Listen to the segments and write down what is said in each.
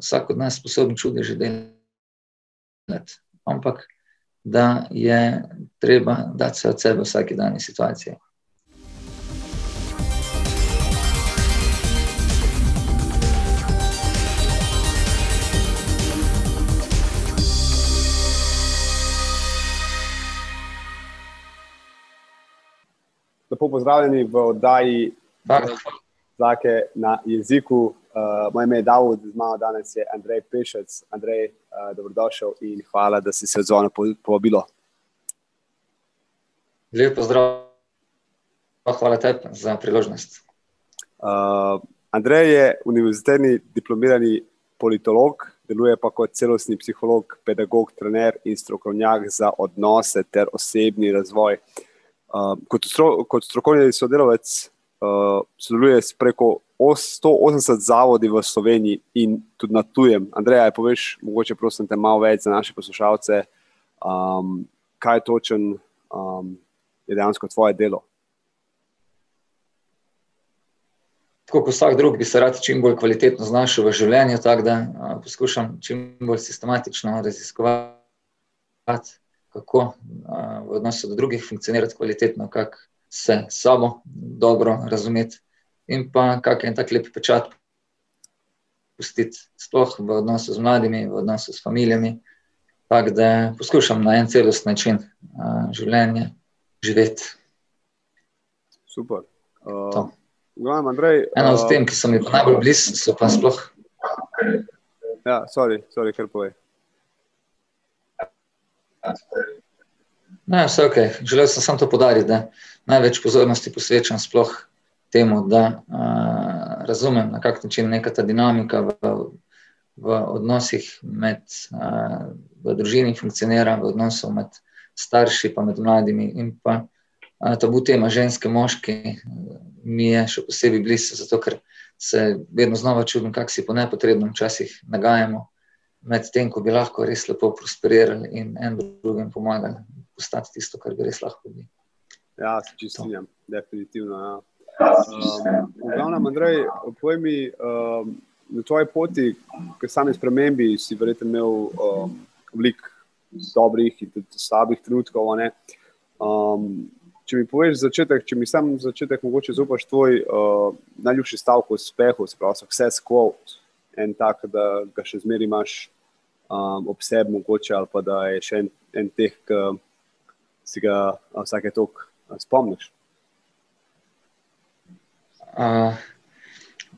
vsak od nas sposoben čudeže delati, ampak da je treba dati se od sebe v vsaki dani situaciji. Lepo pozdravljeni v oddaji Zake na jeziku. Uh, moje ime je Davod, z mano danes je Andrej Pešec. Andrej, uh, dobrodošel in hvala, da si se odzval na povabilo. Lep pozdrav, hvala tebi za priložnost. Uh, Andrej je univerzitetni diplomirani politolog, deluje pa kot celostni psiholog, pedagog, trener in strokovnjak za odnose ter osebni razvoj. Uh, kot, stro, kot strokovni sodelavec uh, sodeluje s preko 180 zavodi v Sloveniji in tudi na tujem. Andrej, aj poveš, mogoče prosim te malo več za naše poslušalce, um, kaj točen um, je dejansko tvoje delo. Tako kot vsak drug, bi se rad čim bolj kvalitetno znašel v življenju, tako da a, poskušam čim bolj sistematično raziskovati, kako a, v odnosu do drugih funkcionirati kvalitetno, kako se sabo dobro razumeti in pa kakšen tak lep pečat pustiti, sploh v odnosu z mladimi, v odnosu s familijami. Tako da poskušam na en celost način uh, življenje živeti. Super. Uh, Gledam, Andrej, Eno od uh, tem, ki so mi najbolj blizu, so pa sploh. Ja, sorry, sorry, kar povej. Ne, vse ok. Želel sem samo to podariti, da največ pozornosti posvečam sploh temu, da uh, razumem, na kak način neka ta dinamika v, v odnosih med uh, v družini funkcionira, v odnosu med starši in med mladimi. In pa uh, tabu tema ženske, moški, mi je še posebej blizu, zato ker se vedno znova čudim, kako si po nepotrebnem časih nagajamo. Medtem ko bi lahko res lepo prosperirali in en drugim pomagali, postati tisto, kar bi res lahko bili. Ja, se čisto strinjam, definitivno. Ja. Um, glavnem, Andrej, povej mi, um, na tvoji poti, k sami spremembi, si verjetno imel um, veliko dobrih in tudi slabih trenutkov. Um, če mi poveš začetek, če mi sam začetek mogoče zaupaš tvoj uh, najljubši stavek o uspehu, sprav, vse skvot, en tak, da ga še zmeri imaš um, ob sebi, mogoče, ali pa da je še en, en teh, ki si ga uh, vsake tok uh, spomniš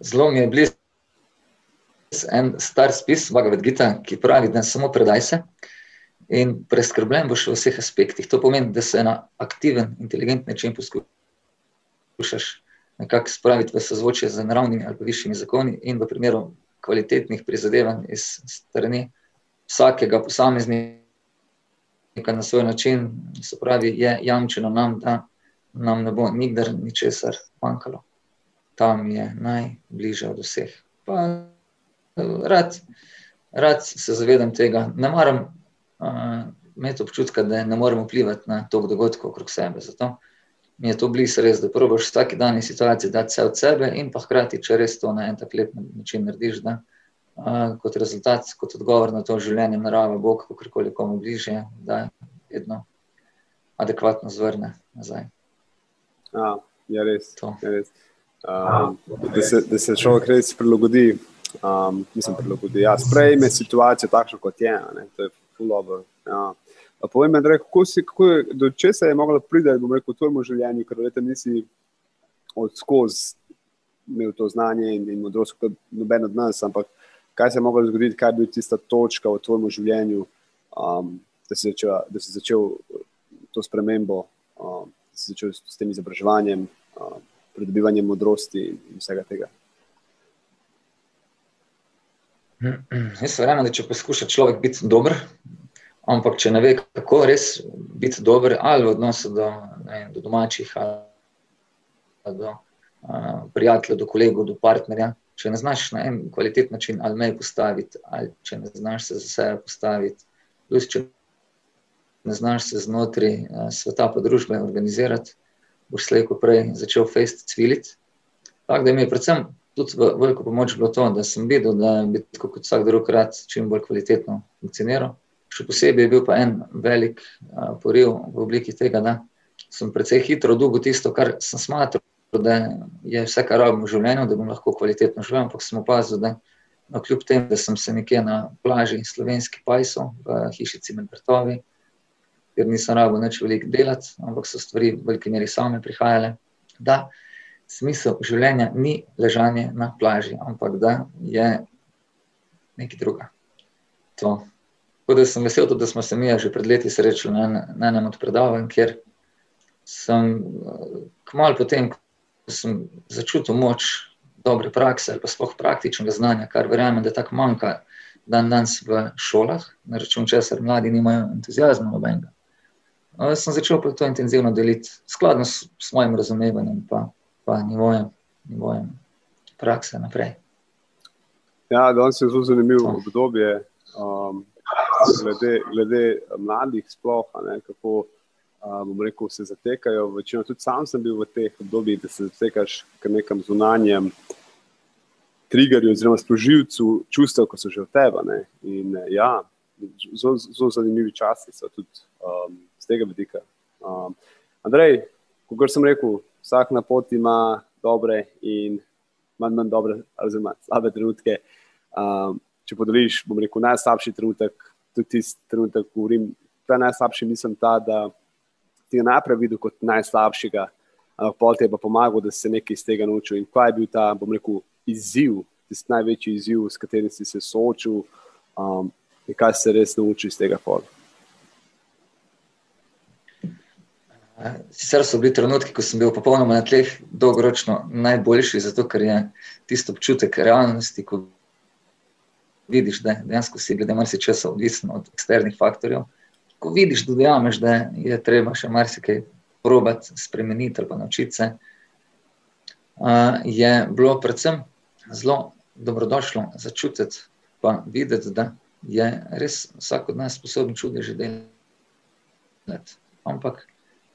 zelo mi je blizu en star spis, Bhagavad Gita, ki pravi, da samo predaj se in preskrbljen boš v vseh aspektih. To pomeni, da se na aktiven, inteligenten način poskušaš nekako spraviti v sozvočje z naravnimi ali višjimi zakoni in v primeru kvalitetnih prizadevanj iz strani vsakega posameznika na svoj način, se pravi, je jamčeno nam, da nam ne bo nikdar ničesar manjkalo tam je najbližje od vseh. Pa, rad, rad se zavedam tega, ne maram uh, imeti občutka, da ne morem vplivati na to dogodek okrog sebe. Zato mi je to blizu res, da probiš vsak dan in situacijo dati vse od sebe, in pa hkrati, če res to na en tak lep način narediš, da uh, kot rezultat, kot odgovor na to življenje, narava, Bog, kakorkoli komu bližje, da vedno adekvatno zvrne nazaj. Ja, je res. To. Je res. Um, da, se, da se človek res prilagodi, um, mislim, prilagodi. Ja, sprejme situacijo takšno, kot je. Ne, to je fulover. Ja. Povej mi, kako si, kako je, do česa je moglo priti, bom rekel, v tvojem življenju, ker leta nisi odskoz imel to znanje in, in modrost, kot noben od nas, ampak kaj se je moglo zgoditi, kaj je bil tista točka v tvojem življenju, um, da, si začel, da si začel to spremembo, um, da si začel s tem izobraževanjem. Um, pridobivanje modrosti in vsega tega. Jaz verjamem, da če poskuša človek biti dober, ampak če ne ve, kako res biti dober, ali v odnosu do, ne, do domačih, ali do uh, prijateljev, do kolegov, do partnerja, če ne znaš na en kvaliteten način ali me postaviti, ali če ne znaš se za sebe postaviti, plus če ne znaš se znotraj uh, sveta pa družbe organizirati, boš slejko prej začel fejst cviliti. Tako da mi je predvsem tudi veliko pomoč bilo to, da sem videl, da bi tako kot vsak drug rad čim bolj kvalitetno funkcioniral. Še posebej je bil pa en velik uh, poriv v obliki tega, da sem precej hitro dolgo tisto, kar sem smatral, da je vse, kar rabim v življenju, da bom lahko kvalitetno živel, ampak sem opazil, da no, kljub temu, da sem se nekje na plaži slovenski pajsov, v hišici med vrtovi, ker nisem rabo več veliko delati, ampak so stvari v veliki meri same prihajale. Da, smisel življenja ni ležanje na plaži, ampak da je nekaj druga. To. Tako da sem vesel, da smo se mi že pred leti srečali na, na enem od predavanj, kjer sem kmalo potem, ko sem začutil moč dobre prakse ali pa sploh praktičnega znanja, kar verjamem, da tako manjka dan danes v šolah, na račun česar mladi nimajo entuzijazma nobenega. Sem začel pa to intenzivno deliti, skladno s svojim razumevanjem pa, pa nivojem, nivojem prakse naprej. Ja, danes je zelo zanimivo obdobje, um, glede, glede mladih, sploh, ne, kako um, rekel, se zatekajo. Večino, tudi sam sem bil v teh obdobjih, da se zatekaš k nekem zunanjem triggerju, oziroma sprožilcu čustev, ko so že v tebi. In ja, zelo zanimivi časi so tudi. Um, z tega vidika. Um, Andrej, kot sem rekel, vsak na poti ima dobre in manj, manj dobre, oziroma slabe trenutke. Um, če podeliš, bom rekel, najslabši trenutek, tudi tisti trenutek, ko govorim, ta najslabši mislim ta, da ti ga najprej videl kot najslabšega, ampak pol ti je pa pomagal, da si se nekaj iz tega naučil. In kaj je bil ta, bom rekel, izziv, tisti največji izziv, s katerim si se soočil um, in kaj se res naučil iz tega pola. Sicer so bili trenutki, ko sem bil popolnoma na tleh, dolgoročno najboljši, zato ker je tisto občutek realnosti, ko vidiš, da dejansko si glede marsikaj odvisen od eksternih faktorjev. Ko vidiš, da dojameš, da je treba še marsikaj probati spremeniti ali pa naučiti se, je bilo predvsem zelo dobrodošlo začutiti pa videti, da je res vsak od nas sposoben čudeže delati. Ampak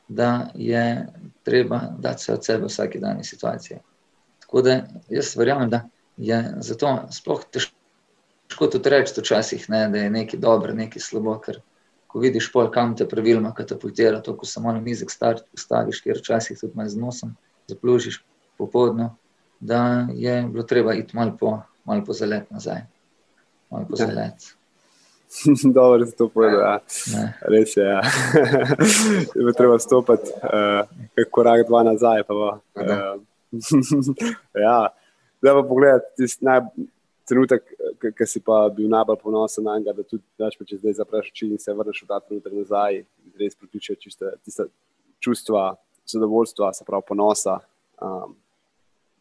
da je treba dati se od sebe v vsaki dani situaciji. Tako da jaz verjamem, da je zato sploh težko tudi reči včasih, ne, da je nekaj dobro, nekaj slabo, ker ko vidiš pol, kam te pravilno katapultira, to, ko samo na mizek start postaviš, kjer včasih tudi malo z nosom zaplužiš popodno, da je bilo treba iti malo po, malo po zalet nazaj. Malo po ja. zalet. Dobro, se to povedal. Ja. Res je. Ja. je treba stopiti uh, korak dva nazaj. Pa, uh, ja. Zdaj pa pogledaj, tisti naj, trenutek, ki si pa bil najbolj ponosen na njega, da tudi daš, če zdaj zapraš oči in se vrneš v ta trenutek nazaj, res priključijo tiste čustva zadovoljstva, se pravi ponosa. Um,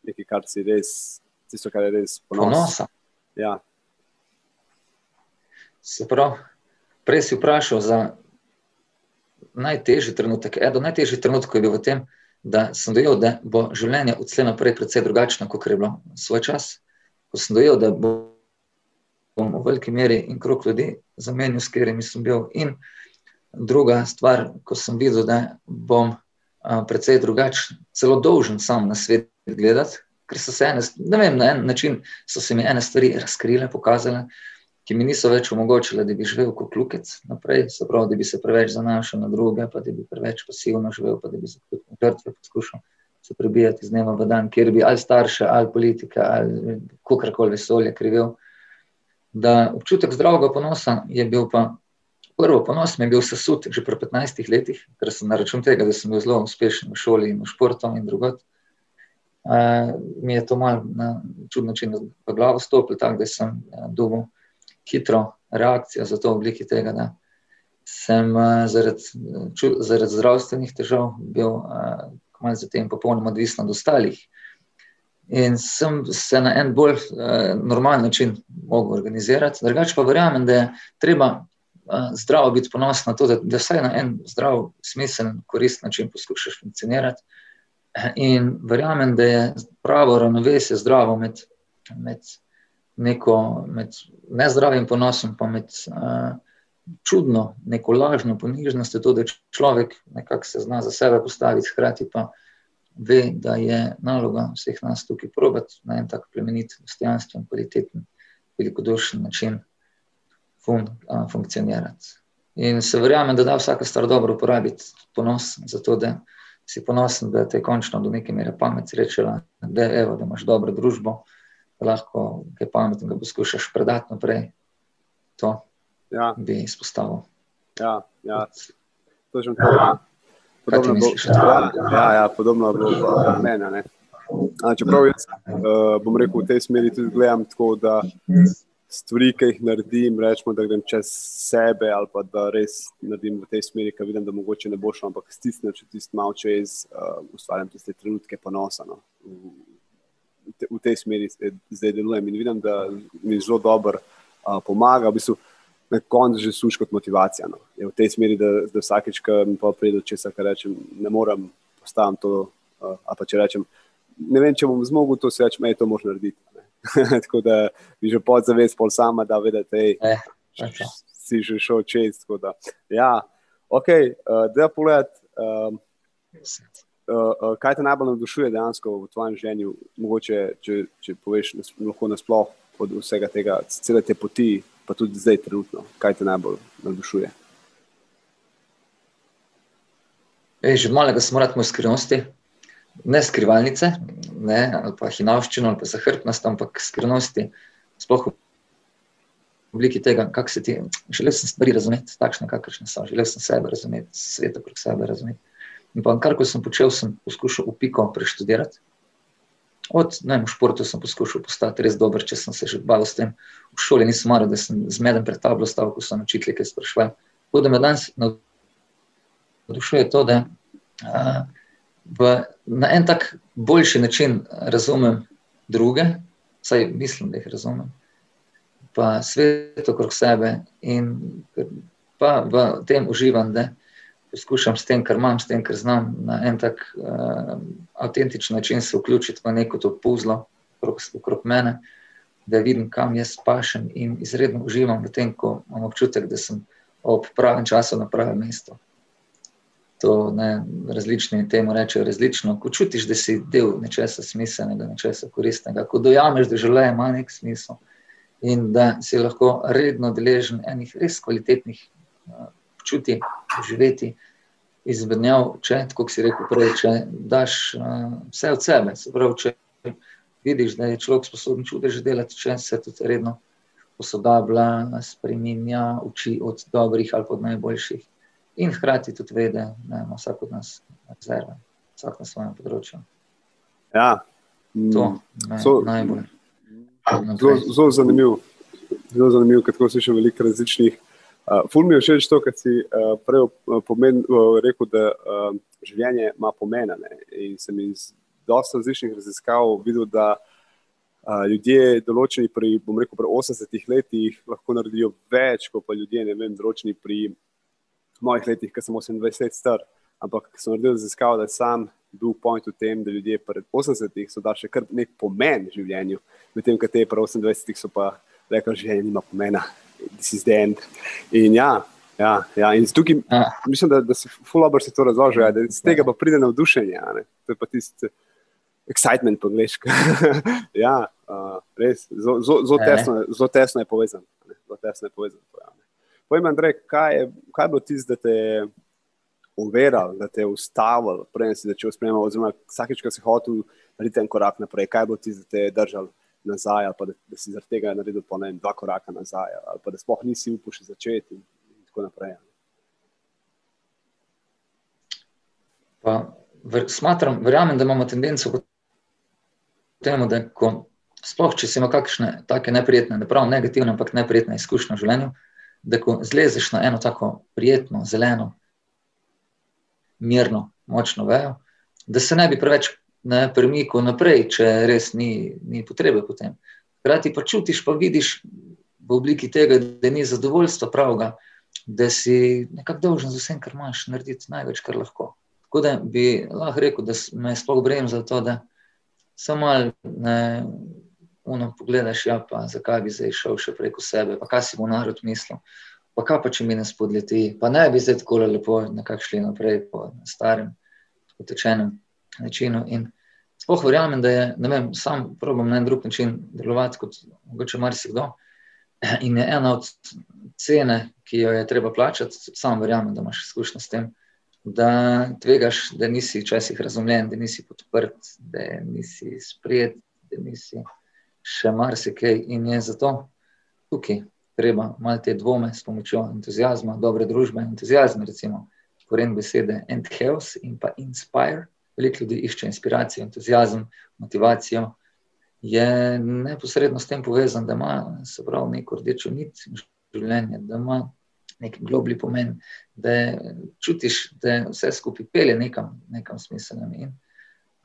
nekaj, kar si res, tisto, kar je res ponos. ponosa. Ja. Se pravi, prej si vprašal za najtežji trenutek. Eden najtežjih trenutkov je bil v tem, da sem dojel, da bo življenje od slej naprej precej drugačno, kot je bilo svoj čas. Ko sem dojel, da bom v veliki meri in krok ljudi zamenil, s katerimi sem bil. In druga stvar, ko sem videl, da bom precej drugačen, celo dolžen sam na svet gledati, ker so se ene, ne vem, na en način so se mi ene stvari razkrile, pokazale ki mi niso več omogočili, da bi živel kot klukec naprej, se pravi, da bi se preveč zanašal na druge, pa da bi preveč pasivno živel, pa da bi se kot žrtve poskušal se prebijati iz dneva v dan, kjer bi ali starše, ali politika, ali kakorkoli vesolje krivil. Da občutek zdravega ponosa je bil pa. Prvo ponos mi je bil sesut že pri 15 letih, ker sem na račun tega, da sem bil zelo uspešen v šoli in v športu in drugot. Uh, mi je to malo na čudno način v glavo stopilo, tako da sem uh, dobil hitro reakcijo za to v obliki tega, da sem uh, zaradi, ču, zaradi zdravstvenih težav bil uh, kmalo zatem popolnoma odvisen od ostalih. In sem se na en bolj uh, normalen način mogel organizirati. Drugače pa verjamem, da je treba uh, zdravo biti ponosen na to, da, da vsaj na en zdrav, smiseln, koristen način poskušaš funkcionirati. In verjamem, da je pravo ravnovesje zdravo med, med neko med nezdravim ponosom, pa med uh, čudno, neko lažno ponižnostjo, to, da človek nekako se zna za sebe postaviti, hkrati pa ve, da je naloga vseh nas tukaj probati na en tak plemenit, dostojanstven, kvaliteten, velikodušen način fun, a, funkcionirati. In se verjamem, da da vsaka stvar dobro uporabiti, ponos za to, da si ponosen, da te je končno do neke mere pamet srečala, da, evo, da imaš dobro družbo, da lahko kaj pametnega poskušaš predati naprej. To ja. bi izpostavil. Ja, ja. točno to. Ja. Podobno bo, ja, ja, ja, podobno bo meni. Čeprav jaz uh, bom rekel, v tej smeri tudi gledam tako, da stvari, ki jih naredim, rečemo, da grem čez sebe, ali pa da res naredim v tej smeri, ki vidim, da mogoče ne bo šlo, ampak stisnem če tisti malo čez, uh, ustvarjam tiste trenutke ponosa. No. V, te, v tej smeri zdaj delujem in vidim, da mi zelo dobro uh, pomaga. V bistvu, Na koncu že služi kot motivacija. No. V tej smeri, da, da vsakeč, ko pa pride do česa, kar rečem, ne morem postaviti to. Uh, pa če rečem, ne vem, če bom zmogel to, se rečem, da je to možno narediti. tako da bi že podzavest pol sama, da vedete, da eh, si že šel čez. Da. Ja, ok, uh, da pogled. Um, Uh, uh, kaj te najbolj navdušuje dejansko v tvojem življenju, mogoče, če, če poveš, nas, lahko nasplošno od vsega tega, cele te poti, pa tudi zdaj, trenutno, kaj te najbolj navdušuje? Ej, že malega smo rad moj skrivnosti, ne skrivalnice, ne, ali pa hinavščino, ali pa zahrbtnost, ampak skrivnosti, sploh v obliki tega, kako se ti. Želel sem stvari razumeti, takšne, kakršne so, želel sem sebe razumeti, svet okrog sebe razumeti. In pa kar ko sem počel, sem poskušal v piko preštudirati. Od ne, v športu sem poskušal postati res dober, če sem se že bavil s tem. V šoli nisem maral, da sem zmeden pred tablo stavil, ko so učitelji kaj sprašvali. Tako da me danes navdušuje to, da uh, na en tak boljši način razumem druge, vsaj mislim, da jih razumem, pa svet okrog sebe in pa v tem uživam, da poskušam s tem, kar imam, s tem, kar znam, na en tak uh, avtentičen način se vključiti v neko to puzlo okrog, okrog mene, da vidim, kam jaz pašem in izredno uživam v tem, ko imam občutek, da sem ob pravem času na pravem mestu to ne, različni temu rečejo različno. Ko čutiš, da si del nečesa smiselnega, nečesa koristnega, ko dojameš, da življenje ima nek smisel in da si lahko redno deležen enih res kvalitetnih počutij, živeti. Izvednjav, če, tako si rekel, prej, če daš uh, vse od sebe, se pravi, če vidiš, da je človek sposoben čudež delati, če se tudi redno posodablja, spremenja, uči od dobrih ali od najboljših in hkrati tudi vede, da ima vsak od nas rezerve, vsak na svojem področju. Ja, to je so, najbolj. Zelo zanimivo, zelo zanimivo, kako si še veliko različnih. Uh, ful mi je všeč to, kar si uh, prej rekel, da uh, življenje ima pomen. In sem iz dosta različnih raziskav videl, da uh, ljudje, določeni pri, bom rekel, pri 80 letih, lahko naredijo več, kot pa ljudje, ne vem, določeni pri mojih letih, ki sem 28 let star, ampak sem naredil raziskav, da sem bil point v tem, da ljudje pred 80-ih so dali še kar nek pomen življenju, medtem ko te pred 28-ih so pa rekli, da življenje nima pomena, this is the end. In ja, ja, ja in tukaj ja. mislim, da, da si full over si to razložil, ja, da iz tega pa pride navdušenje, to je pa tisti excitement po angliško. ja, uh, res, zelo tesno, tesno je povezano. Zelo tesno je povezano. Ja. Povej, Andrej, kaj je, kaj je bilo tisto, da te je uveral, da te je ustavil, prej si začel spremljati, oziroma vsakeč, ko si hotel narediti en korak naprej, kaj je bilo tisto, da te je držal nazaj, ali pa da, da si zaradi tega naredil po ne, dva koraka nazaj, ali pa da sploh nisi upal še začeti in, in tako naprej. Pa, ver, smatram, verjamem, da imamo tendenco k temu, da ko, sploh, če si imel kakšne take neprijetne, ne prav negativne, ampak neprijetne izkušnje v življenju, da ko zlezeš na eno tako prijetno, zeleno, mirno, močno vejo, da se ne bi preveč ne premikal naprej, če res ni, ni potrebe po tem. Hkrati pa čutiš, pa vidiš v obliki tega, da ni zadovoljstva pravega, da si nekako dolžen za vsem, kar imaš, narediti največ, kar lahko. Tako da bi lahko rekel, da me sploh brejem za to, da samo malo uno pogledaš, ja, pa zakaj bi zdaj šel še preko sebe, pa kaj si bo narod mislil, pa kaj pa če mi ne spodleti, pa ne bi zdaj tako lepo nekako šli naprej po starem, utečenem načinu. In sploh verjamem, da je, ne vem, sam probam na en drug način delovati kot mogoče marsikdo. In je ena od cene, ki jo je treba plačati, sam verjamem, da imaš izkušnjo s tem, da tvegaš, da nisi včasih razumljen, da nisi podprt, da nisi sprejet, da nisi še marsikaj. In je zato tukaj treba malo te dvome s pomočjo entuzijazma, dobre družbe, entuzijazma, recimo, koren besede enthuse in pa inspire. Veliko ljudi išče inspiracijo, entuzijazem, motivacijo. Je neposredno s tem povezan, da ima se pravi neko rdečo nit življenja, da ima nek globli pomen, da čutiš, da vse skupaj pelje nekam, nekam smiselnem. In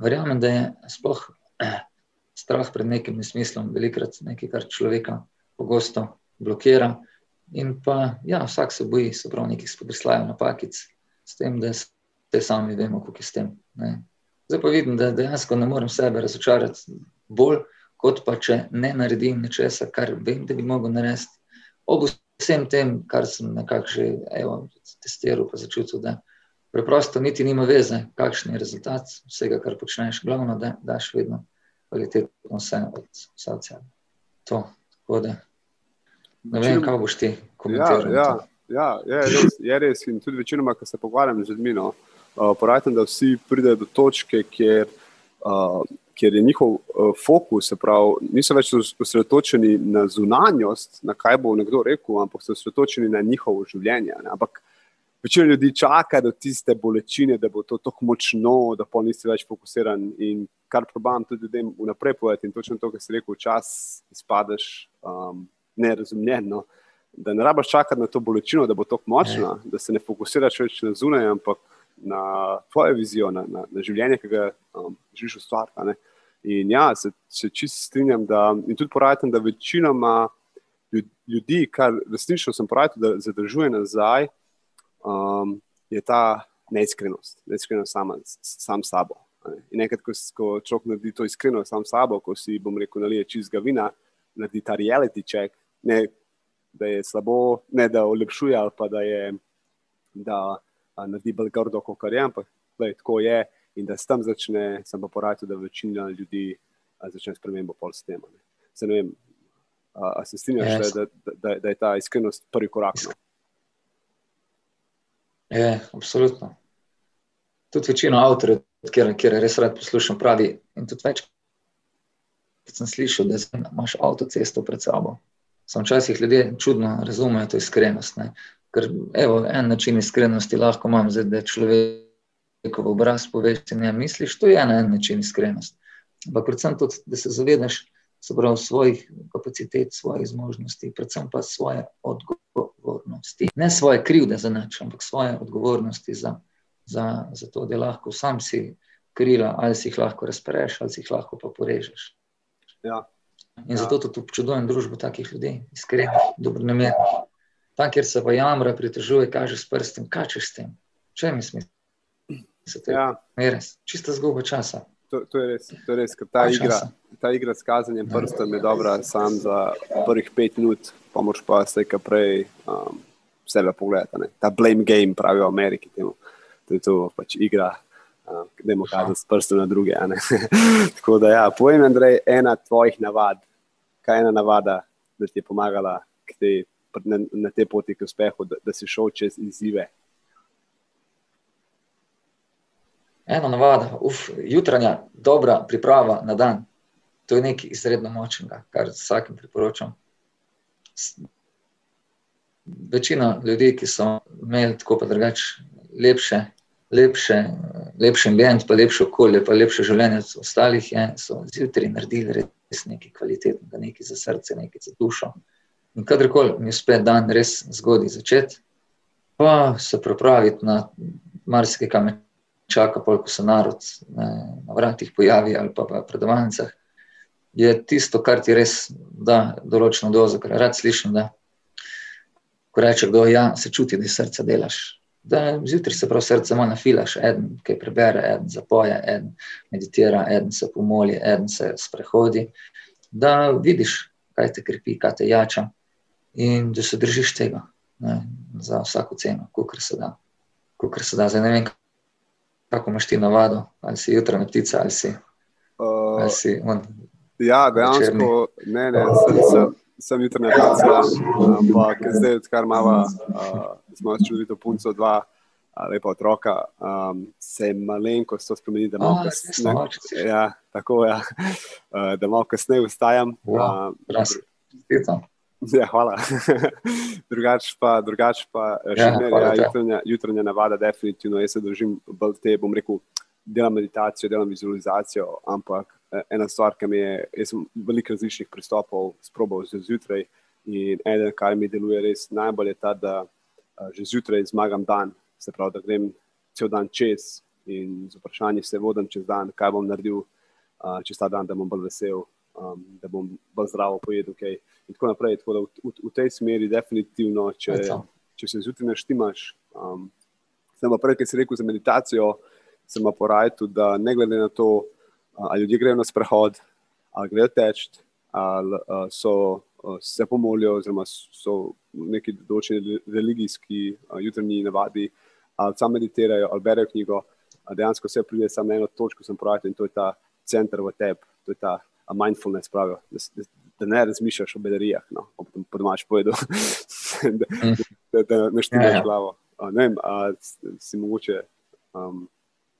verjamem, da je sploh strah pred nekim nesmislom, velikrat nekaj, kar človeka pogosto blokira. In pa, ja, vsak se boji, se pravi, nekih spodrslajev, napakic, s tem, da se sami vemo, kako je s tem. Ne. Zdaj pa vidim, da dejansko ne morem sebe razočarati bolj, kot pa če ne naredim nečesa, kar vem, da bi mogel narediti. Ob vsem tem, kar sem nekako že evo, testiral, pa začutil, da preprosto niti nima veze, kakšen je rezultat vsega, kar počneš, glavno, da daš vedno kvalitetno vse od srca. To, tako da. Ne vem, kaj boš ti komentiral. Ja, ja, ja je, res, je res. In tudi večinoma, ko se pogovarjam z ljudmi, no, uh, porajam, da vsi pridejo do točke, kjer, uh, kjer je njihov uh, fokus, se pravi, niso več osredotočeni na zunanjost, na kaj bo nekdo rekel, ampak so osredotočeni na njihovo življenje. Ne. Ampak večina ljudi čaka do tiste bolečine, da bo to tako močno, da pa nisi več fokusiran. In kar probam tudi ljudem vnaprej povedati, in točno to, kar si rekel, čas izpadeš um, nerazumljen. No? Da ne rabaš čakati na to bolečino, da bo tako močna, ne. da se ne fokusiraš več na zunaj, ampak na tvojo vizijo, na, na, na življenje, ki ga um, želiš ustvariti. In ja, se, se čisto strinjam, da, in tudi porajam, da večinoma ljudi, kar resnično sem porajal, da zadržuje nazaj, um, je ta neiskrenost, neiskrenost sama, sam sabo. In enkrat, ko, ko človek naredi to iskreno sam sabo, ko si bom rekel, nalije čizga vina, naredi ta reality check, ne da je slabo, ne da olepšuje ali pa da je, da naredi bolj grdo, kot kar je, ampak je tako je in da s tem začne, sem pa poradil, da večina ljudi a, začne spremembo pol s tem. Se ne vem, a, a se strinjaš, yes. da, da, da, da je ta iskrenost prvi korak. No? Je, absolutno. Tudi večina avtorjev, kjer res rad poslušam, pravi. In tudi več, kot sem slišal, da imaš avtocesto pred sabo. Sam včasih ljudje čudno razumejo to iskrenost. Ne? Ker evo, en način iskrenosti lahko imam, zdaj, da človek v obraz poveš, da ne misliš, to je en način iskrenosti. Ampak predvsem tudi, da se zavedaš svojih kapacitet, svojih zmožnosti, predvsem pa svoje odgovornosti. Ne svoje krivde za nič, ampak svoje odgovornosti za, za, za to, da lahko sam si krila, ali si jih lahko razpereš, ali si jih lahko pa porežeš. Ja. In zato tudi občudujem družbo takih ljudi, iskrenih, dobronamernih. Tam, kjer se pa jamra, pritožuje, kaže s prstem, kaj češ s tem, če mi smisel. Ja. Res, čista zguba časa. To, to je res, to je res ta, igra, ta igra s kazanjem prstom je dobra samo za prvih pet minut, pa moš pa vse, kar prej um, sebe pogledati. Ne. Ta blame game, pravijo v Ameriki, temu. to je to pač igra, um, da imamo kazati s prstom na druge. Tako da, ja, povem, Andrej, ena tvojih navad, kaj je ena navada, da ti je pomagala te, na, na te poti k uspehu, da, da si šel čez izzive. Ena navada, uf, jutranja, dobra priprava na dan. To je nekaj izredno močnega, kar vsakim priporočam večina ljudi, ki so imeli tako pa drugače lepše, lepše, lepše ambient, pa lepše okolje, pa lepše življenje od ostalih, je, so zjutraj naredili res nekaj kvalitetnega, nekaj za srce, nekaj za dušo. In kadarkoli mi uspe dan res zgodaj začeti, pa se pripraviti na marsikaj, kar me čaka, ko se narod ne, na vratih pojavi ali pa v predavancah je tisto, kar ti res da določeno dozo, kar rad slišim. Da, ko reče kdo, ja, se čuti, da je srce delaš. Da zjutraj se prav srce malo nafilaš, en kaj prebere, en zapoje, en meditira, en se pomoli, en se sprehodi. Da vidiš, kaj te krepi, kaj te jača, in da se držiš tega ne, za vsako ceno, kot se da. Se da. Zdaj, ne vem, kako imaš ti navado, ali si jutrajna ptica, ali si. Uh, ali si on, ja, dejansko, ne, ne, sem, sem, sem jutrajna ptica, ampak zdaj, odkar imamo, uh, čudovito punco dva. Lepa otroka, um, se malenko to spremeni, da malo kasneje. Ja, tako je, ja. uh, da malo kasneje vstajam. Wow, uh, Ja, hvala. drugač pa, drugač pa ja, še ne, ja, jutranja, jutranja navada, definitivno. Jaz se držim bolj te, bom rekel, delam meditacijo, delam vizualizacijo, ampak eh, ena stvar, ki mi je, jaz sem veliko različnih pristopov sprobal že zjutraj in eden, kar mi deluje res najbolj, je ta, da eh, že zjutraj zmagam dan, se pravi, da grem cel dan čez in z vprašanjem se vodim čez dan, kaj bom naredil čez ta dan, da bom bolj vesel, um, da bom bolj zdravo pojedel. Okay. In tako naprej. Tako v, v, v tej smeri, definitivno, če, če se zjutraj naštimaš. Um, sem pa prej, ki si rekel za meditacijo, sem pa porajal, da ne glede na to, ali ljudje grejo na sprehod, ali grejo teč, ali so. Se pomolijo, oziroma so neki določeni religijski jutrajni navadi, ali samo meditirajo, ali berejo knjigo. Dejansko vse pride samo na eno točko, sem pravil, in to je ta center v tebi, to je ta mindfulness, pravijo, da, da, da ne razmišljaš o bedarijah, no, po domač povedal, da, da, da ne štimaš ja, ja. glavo. A, ne vem, a si mogoče, um,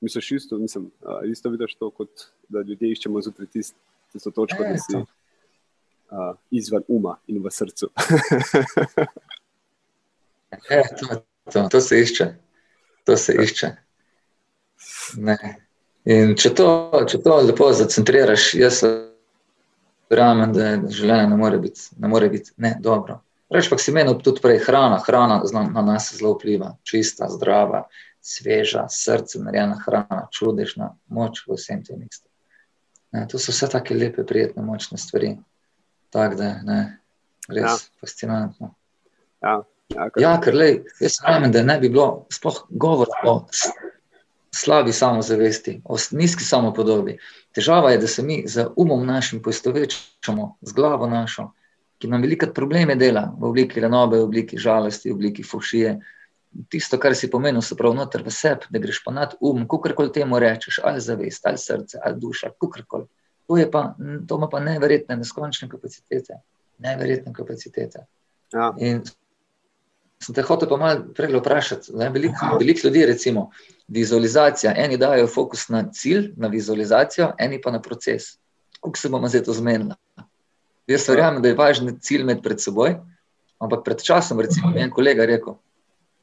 misliš isto, mislim, a, isto vidiš to, kot da ljudje iščemo zjutraj tisto, točko, da si a, izven uma in v srcu. e, to, to, to se išče, to se išče. Ne. In če to, če to lepo zacentriraš, jaz verjamem, da je življenje ne more biti, ne more biti ne, dobro. Reč pa si menil tudi prej hrana, hrana na nas zelo vpliva, čista, zdrava, sveža, srce narejena hrana, čudežna, moč v vsem tem. Ne, to so vse take lepe, prijetne, močne stvari. Tako da je res ja. fascinantno. Ja, ja, ja ker lej, jaz verjamem, da ne bi bilo sploh govora o slabi samozavesti, o nizki samopodobi. Težava je, da se mi z umom našim poistovečamo, z glavo našo, ki nam veliko probleme dela v obliki renobe, v obliki žalosti, v obliki fušije. Tisto, kar si pomenil, se pravi, noter v sebi, da greš pa nad um, kakorkoli temu rečeš, ali zavest, ali srce, ali duša, kakorkoli. To, pa, to ima pa neverjetne, neskončne kapacitete. Neverjetne kapacitete. Ja. In sem te hotel pa malo prej vprašati. Veliko velik ljudi, recimo, vizualizacija. Eni dajo fokus na cilj, na vizualizacijo, eni pa na proces. Kako se bomo zdaj to zmenili? Jaz verjamem, da je važno cilj imeti pred seboj, ampak pred časom, recimo, je en kolega rekel,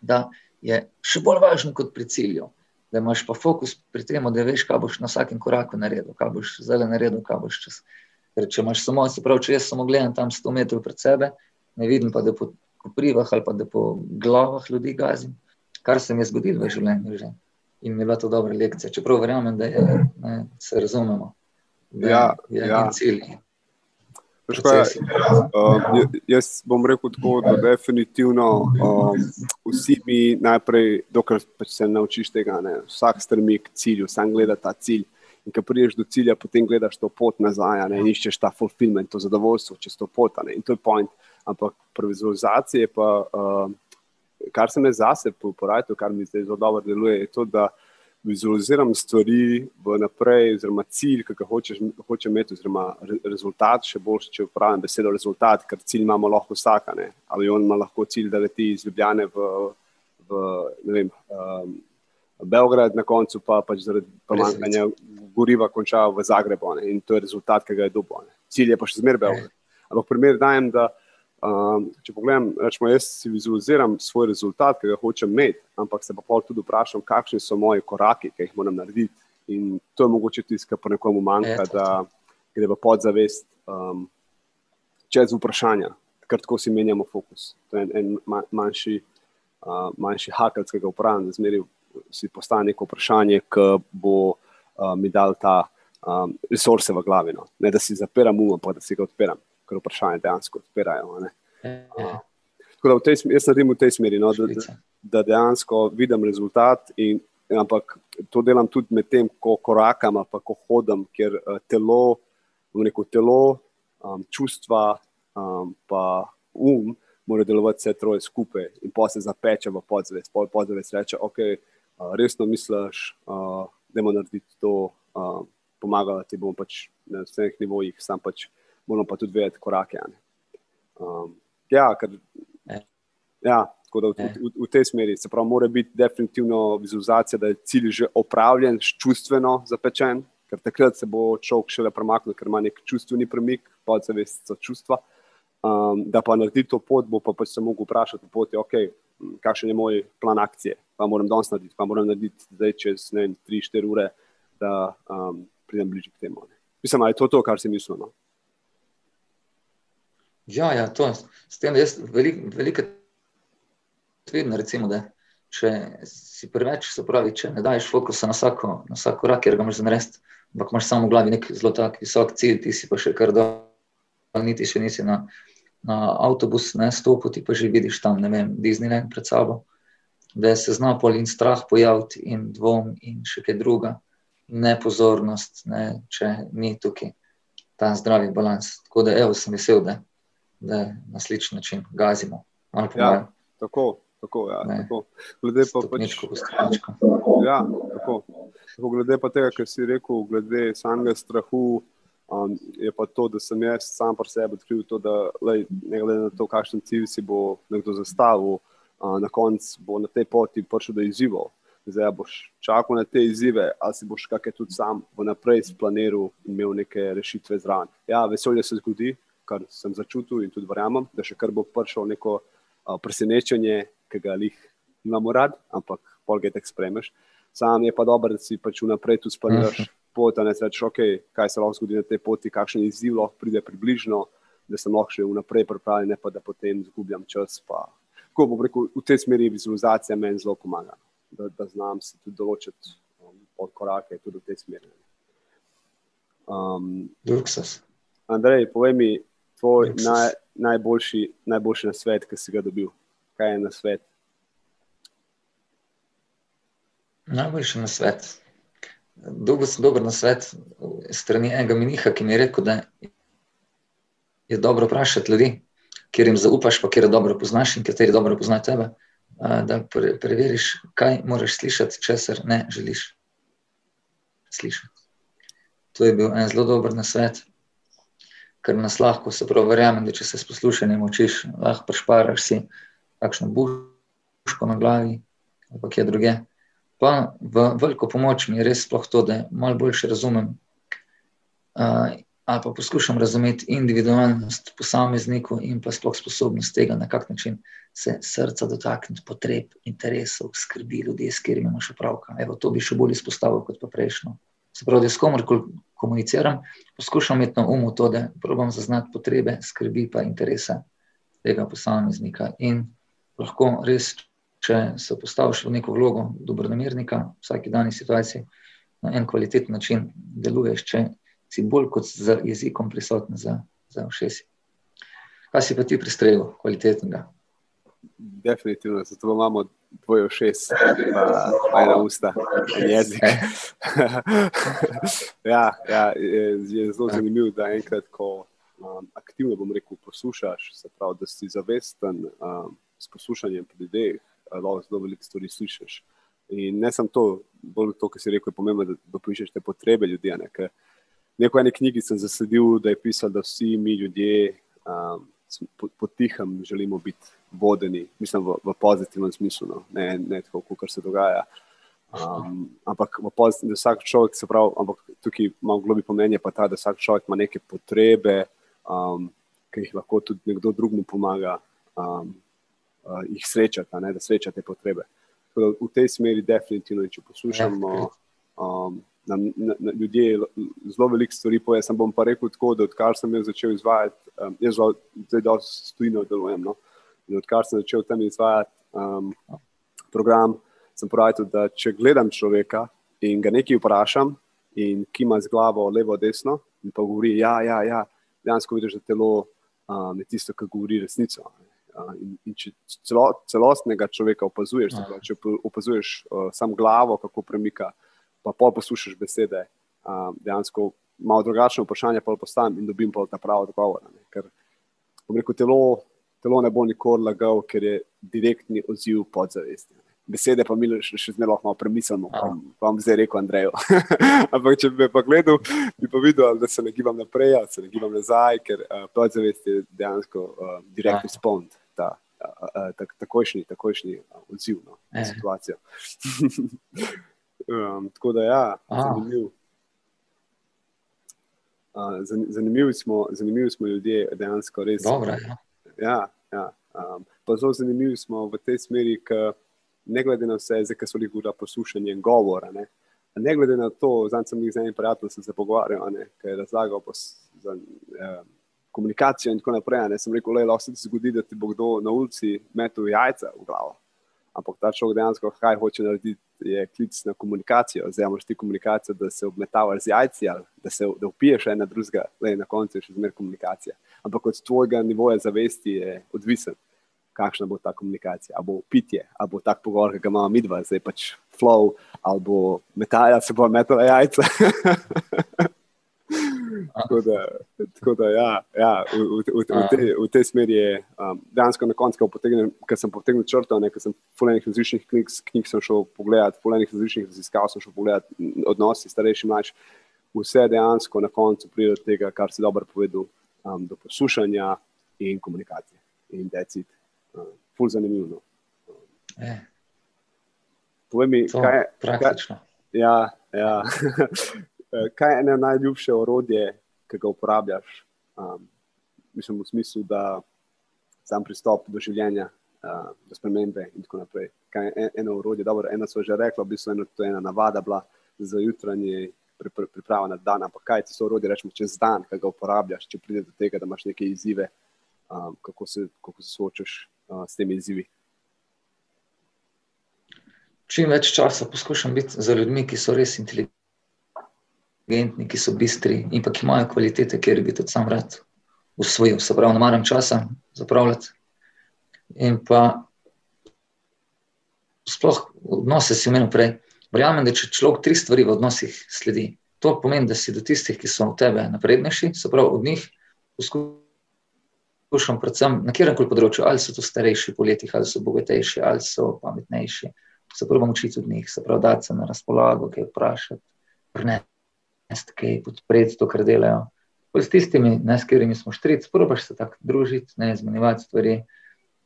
da je še bolj važno kot pri cilju. Da imaš pa fokus pri tem, da veš, kaj boš na vsakem koraku naredil, kaj boš zdaj naredil, kaj boš čez. Ker če imaš samo, se pravi, če jaz samo gledam tam 100 metrov pred sebe, ne vidim pa, da po koprivah ali pa da po glavah ljudi gazim, kar se mi je zgodilo v življenju. Že in mi je bila to dobra lekcija. Čeprav verjamem, da je, ne, se razumemo, da ja, je ja. cilj. Kaj, uh, jaz bom rekel tako, da definitivno um, vsi mi najprej, dokler pač se naučiš tega, ne, vsak strmi k cilju, sam gleda ta cilj. In ko priješ do cilja, potem gledaš to pot nazaj, ne, in iščeš ta fulfillment, to zadovoljstvo čez to pot. Ne, in to je point. Ampak pri vizualizaciji pa. Uh, kar se me zase uporablja, kar mi zdaj zelo dobro deluje, je to, da vizualiziram stvari v naprej, oziroma cilj, ki ga hočeš, hoče imeti, oziroma rezultat, še bolj, če uporabljam besedo rezultat, ker cilj imamo lahko vsaka, ne? ali on ima lahko cilj, da leti iz Ljubljane v, v ne vem, um, Belgrad, na koncu pa pač zaradi pomankanja goriva konča v Zagrebu ne? in to je rezultat, ki ga je dobil. Cilj je pa še zmeraj Belgrad. Ampak primer dajem, da Um, če pogledam, rečemo, jaz si vizualiziram svoj rezultat, ki ga hočem imeti, ampak se pa pol tudi vprašam, kakšni so moji koraki, ki jih moram narediti. In to je mogoče tisto, kar po nekomu manjka, da gre v podzavest um, čez vprašanja, ker tako si menjamo fokus. To je en, en manjši, uh, manjši hakelj, ki ga uporabljam, da zmeri si postane neko vprašanje, ki bo uh, mi dal ta um, resurse v glavi. No. Ne da si zapiram um, pa da si ga odpiram ker vprašanje dejansko odpirajo. Uh, tako da tej, jaz naredim v tej smeri, no, da, da dejansko vidim rezultat. In, ampak to delam tudi med tem, ko korakam, pa ko hodim, ker uh, telo, neko telo, um, čustva, um, pa um, mora delovati vse troje skupaj in pa se zapeče v podzavest. Podzavest reče, ok. uh, resno misliš, uh, da moramo narediti to, uh, pomagati ti bomo pač na vseh nivojih, sam pač moramo pa tudi vedeti korake. Um, ja, ker, ja, tako da v, v, v tej smeri se pravi, mora biti definitivno vizualizacija, da je cilj že opravljen, čustveno zapečen. Ker takrat se bo človek šele premaknil, ker ima nek čustveni premik, pa se veš, so čustva. Um, da pa naredi to pot, bo pa pač se mogel vprašati, poti, okay, kakšen je moj plan akcije, pa moram danes narediti, pa moram narediti zdaj čez 3-4 ure, da um, pridem bližje k temu. Ne. Mislim, da je to to, kar si mislil. No? Ja, ja, to s tem, da jaz veliko velik vidim, recimo, da če si preveč, se pravi, če ne daješ fokusa na vsako, na vsako rak, ker ga moraš narediti, ampak imaš samo v glavi nek zelo tak visok cilj, ti si pa še kar dol, niti še nisi na na avtobus, ne stopi, ti pa že vidiš tam, ne vem, Disneyland pred sabo, da se zna pol in strah pojaviti, in dvom, in še kaj druga, nepozornost, ne, če ni tukaj ta zdravi balans. Tako da, evo, sem vesel, da, da na sličen način gazimo. Ja, tako, tako, ja, tako. Glede pa pač. Ja, tako. Tako glede pa tega, kar si rekel, glede samega strahu. Um, je pa to, da sem jaz sam po sebi odkril, to, da lej, ne glede na to, kakšen cilj si bo nekdo zastavil, uh, na koncu bo na tej poti prišel do izzivov. Zdaj boš čakal na te izzive, ali si boš kakšne tudi sam vnaprej splaniral in imel neke rešitve zraven. Ja, veselje se zgodi, kar sem začutil in tudi verjamem, da še kar bo prišel neko uh, presenečenje, ki ga jih imamo rad, ampak polge tek spremeš. Sam je pa dobro, da si pač vnaprej tu splaniraš. Uh -huh pot, da ne rečeš, okay, kaj se lahko zgodi na tej poti, kakšen izziv lahko pride približno, da sem lahko še vnaprej pripravljen, ne pa da potem izgubljam čas. Pa. Tako bom rekel, v tej smeri vizualizacija meni zelo pomaga, da, da znam se tudi določiti um, od korake tudi v tej smeri. Um, Andrej, povej mi, tvoj naj, najboljši, najboljši na svet, ki si ga dobil. Kaj je na svet? Najboljši na svet. Dolgo sem dober na svet strani enega miniha, ki mi je rekel, da je dobro vprašati ljudi, kjer jim zaupaš, pa kjer je dobro poznaš in kateri dobro poznajo tebe, da pre, preveriš, kaj moraš slišati, česar ne želiš slišati. To je bil en zelo dober na svet, ker nas lahko, se pravi, verjamem, da če se s poslušanjem učiš, lahko prešparaš si kakšno buško na glavi ali kje druge. Pa v veliko pomoč mi je res sploh to, da malo boljše razumem ali pa poskušam razumeti individualnost posamezniku in pa sploh sposobnost tega, na kak način se srca dotakniti potreb, interesov, skrbi ljudi, s katerimi imaš opravka. Evo, to bi še bolj izpostavil kot pa prejšnjo. Se pravi, da s komorkoli komuniciram, poskušam imeti na umu to, da probam zaznati potrebe, skrbi pa interese tega posameznika in lahko res če se postaviš v neko vlogo dobronamernika, v vsaki dani situaciji, na en kvaliteten način deluješ, če si bolj kot z jezikom prisoten za, za všesi. Kaj si pa ti pristregel, kvalitetnega? Definitivno, zato imamo dvoje všes, pa ena usta, en jezik. ja, ja, je, je zelo zanimivo, da enkrat, ko um, aktivno, bom rekel, poslušaš, se pravi, da si zavesten um, s poslušanjem pri ljudeh, lahko zelo veliko stvari slišiš. In ne samo to, bolj to, kar si rekel, je pomembno, da dopišeš te potrebe ljudi. Ne? Neko ene knjigi sem zasledil, da je pisal, da vsi mi ljudje um, potihem po želimo biti vodeni, mislim v, v pozitivnem smislu, no? ne, ne tako, kot se dogaja. Um, ampak pozitiv, vsak človek se pravi, ampak tukaj malo globi pomenje pa ta, da vsak človek ima neke potrebe, um, ki jih lahko tudi nekdo drugmu pomaga. Um, uh, jih srečati, ne, da srečate te potrebe. Da, v tej smeri, definitivno, če poslušamo ja, um, na, na, na ljudje, zelo veliko stvari poje. Sam bom pa rekel tako, da odkar sem jaz začel izvajati, um, jaz zdaj dosti stojno delujem. No? In odkar sem začel tam izvajati um, program, sem pravil, da če gledam človeka in ga nekaj vprašam, in ki ima z glavo levo, desno, in pa govori, ja, ja, ja, dejansko vidiš, da telo um, je tisto, ki govori resnico. In, in če celo, celostnega človeka opazuješ, ja. če opazuješ uh, samo glavo, kako premika, pa pol poslušaš besede, uh, dejansko malo drugačno vprašanje pa postavim in dobim pa ta pravi odgovor. Ne? Ker rekel, telo, telo ne bo nikoli lagal, ker je direktni odziv podzavesti. besede pa mi še, še zmeraj lahko premislimo, pa vam zdaj rekel Andreju. Ampak če bi pa gledal, bi pa videl, da se ne gibam naprej, da se ne gibam nazaj, ker uh, podzavest je dejansko uh, direkt respond, ta uh, uh, tak, takojšnji, takojšnji uh, odziv no, na situacijo. um, tako da ja, zanimiv. Uh, zanimivi, smo, zanimivi smo ljudje, dejansko res. Dobre, ja. Ja, ja, um, pa zelo zanimivi smo v tej smeri, ker ne glede na vse, zdaj, ki so jih ura poslušanje govora. Ne, ne glede na to, zdaj sem jih z enim prijateljem se pogovarjal, ki je razlagal za eh, komunikacijo in tako naprej. Ne, sem rekel, le lahko se zgodi, da ti bo kdo na ulici metel jajca v glavo. Ampak ta človek dejansko, kaj hoče narediti, je klic na komunikacijo. Zdaj imaš ti komunikacijo, da se obmetavaš z jajci ali da se da upiješ ena drugega, le na koncu je še zmer komunikacija. Ampak od tvojega nivoja zavesti je odvisen kakšna bo ta komunikacija, ali bo pitje, ali bo tak pogovor, ki ga imamo mi dva, zdaj pač flow, ali bo metalja, se bo metala jajca. tako, da, tako da, ja, ja v, v, v, v, v tej smeri je um, dejansko na koncu, ker sem potegnil črto, ker sem fulejnih različnih knjig, knjig sem šel pogledat, fulejnih različnih raziskav sem šel pogledat, odnosi starejši in mlajši. Vse dejansko na koncu pride do tega, kar si dobro povedal, um, do poslušanja in komunikacije. In decid ful zanimivo. No. Eh. Povej mi, kaj je praktično. Kaj, ja, ja. kaj je eno najljubše orodje, ki ga uporabljaš? Um, mislim, v smislu, da sam pristop do življenja, uh, do spremembe in tako naprej. Kaj je eno orodje? Dobro, eno so že rekla, v bistvu eno, to je ena navada bila za jutranje. Priprava na dan, ampak kaj ti so orodje, rečemo, čez dan, ki ga uporabljaš, če pride do tega, da imaš neke izzive, um, kako, se, kako se soočaš s temi izzivi? Čim več časa poskušam biti za ljudmi, ki so res inteligentni, ki so bistri in pa ki imajo kvalitete, kjer bi tudi sam rad usvojil. Se pravi, ne maram časa zapravljati. In pa sploh odnose si omenil prej. Verjamem, da če človek tri stvari v odnosih sledi, to pomeni, da si do tistih, ki so v tebe naprednejši, se pravi, od njih poskušam predvsem na kjer koli področju, ali so to starejši po letih, ali so bogatejši, ali so pametnejši. Se pravim, učiti od njih, se pravi, da se na razpolago, kaj vprašati, prenesti, kaj podpreti to, kar delajo. Pa s tistimi, ne, s katerimi smo štric, probaš se tako družiti, ne izmenjevati stvari.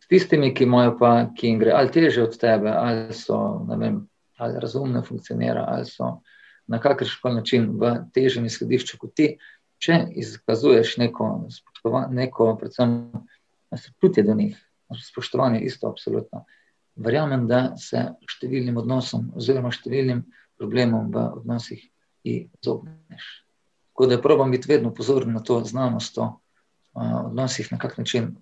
S tistimi, ki imajo pa, ki jim gre ali teže od tebe, ali so, ne vem, ali razumno funkcionira, ali so na kakršen način v težjem izhodišču kot ti, če izkazuješ neko neko, predvsem, sočutje do njih, spoštovanje, isto, absolutno. Verjamem, da se številnim odnosom, oziroma številnim problemom v odnosih izogneš. Tako da probujem biti vedno pozoren na to znanost o odnosih, na kak način.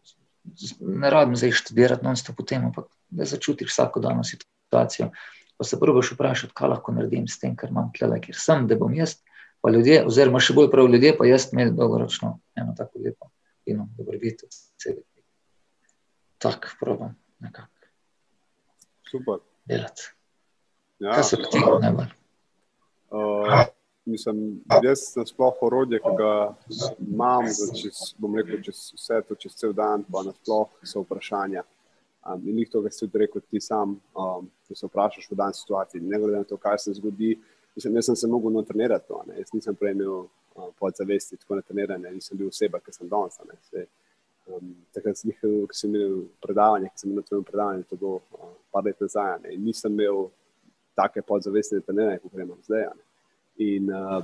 Ne rabim zdaj študirati, no, sto potem, ampak da začutiš vsakodnevno situacijo. Pa se še vprašati, kaj lahko naredim s tem, kar imam tle, ker sem, da bom jaz pa ljudje, oziroma še bolj prav ljudje, pa jaz imel dolgoročno eno tako lepo in dobrobit od vsega. Tako probam nekako. Super. Delati. Ja. Kaj se ti najbolj? Uh, mislim, jaz sem sploh orodje, ki ga imam, čez, bom rekel, čez vse to, čez cel dan, pa na sploh so vprašanja. Um, in njih to, kar si rekel ti sam, um, da se vprašaš v dan situaciji, ne glede na to, kaj se zgodi, Mislim, jaz sem se mogel natrenirati to. Ne. Jaz nisem prej imel uh, podzavesti tako natrenirane, nisem bil oseba, ki sem danes. Um, takrat, ko sem imel predavanje, ki sem imel na tvojem predavanju, to bo uh, par let nazaj, ne. nisem imel take podzavesti natrenirane, kot imam zdaj. Ne. In uh,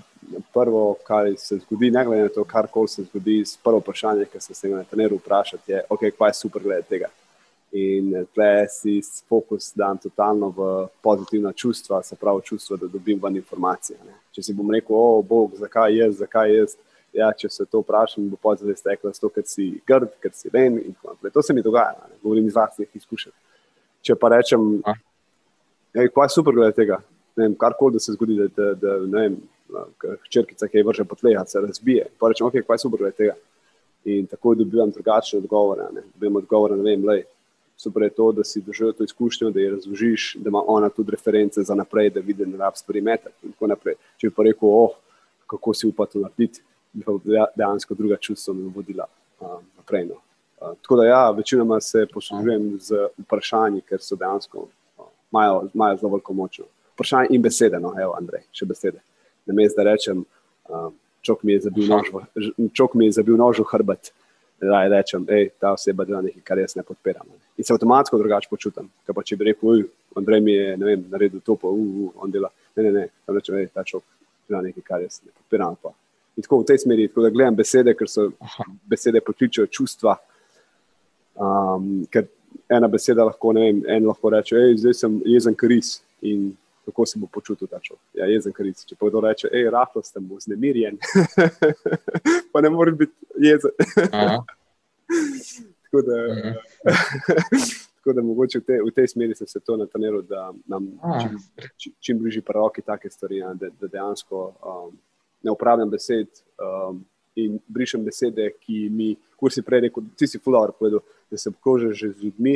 prvo, kar se zgodi, ne glede na to, kar koli se zgodi, prvo vprašanje, ki se ga na treneru vprašal, je, okay, kaj je super glede tega. In tle si fokus dan totalno v pozitivna čustva, se pravi čustva, da dobim ven informacije. Ne. Če si bom rekel, o Bog, zakaj jaz, zakaj jaz, ja, če se to vprašam, bo pozitivno steklo, zato ker si grd, ker si len in tako naprej. To se mi dogaja, ne. govorim iz vlastnih izkušenj. Če pa rečem, ej, kaj je super glede tega, kar koli da se zgodi, da, da, da ne vem, črkica, ki je vrže po tleh, se razbije. Pa rečem, ok, kaj je super glede tega. In tako dobivam drugačne odgovore. Dobivam odgovore, ne vem, lej super je to, da si doživel to izkušnjo, da ji razložiš, da ima ona tudi reference za naprej, da vidi, da ne rabi stvari metati. Če bi pa rekel, oh, kako si upal to narediti, bi pa dejansko druga čustva me vodila uh, naprej. No. Uh, tako da, ja, večinoma se poslužujem z vprašanji, ker so dejansko uh, imajo zelo veliko moč. Vprašanje in besede, no, evo, Andrej, še besede. Na mestu, da rečem, um, čok mi je zabil nož, čok mi je zabil nož v hrbet, da rečem, hej, ta oseba dela nekaj, kar jaz ne podpiram. Ne. In se avtomatsko drugače počutim. Ker pa če bi rekel, uj, Andrej mi je, vem, naredil to, pa uj, on dela. Ne, ne, ne, tam rečem, hej, ta čok dela nekaj, kar jaz ne podpiram. Pa. In tako v tej smeri, tako da gledam besede, ker so besede pokličajo čustva. Um, ker ena beseda lahko, ne vem, en lahko reče, hej, zdaj sem jezen kriz in kako se bo počutil ta človek. Ja, jezen kriz. Če pa kdo reče, hej, rahlo sem vznemirjen, pa ne morem biti jezen. tako da. Tako da mogoče v, te, v tej smeri sem se to natreniral, da nam čim, čim, čim bližje proroki take stvari, ja, da, da dejansko um, ne upravljam besed um, in brišem besede, ki mi, kot si prej rekel, ti si fular povedal, da se obkrožiš z ljudmi,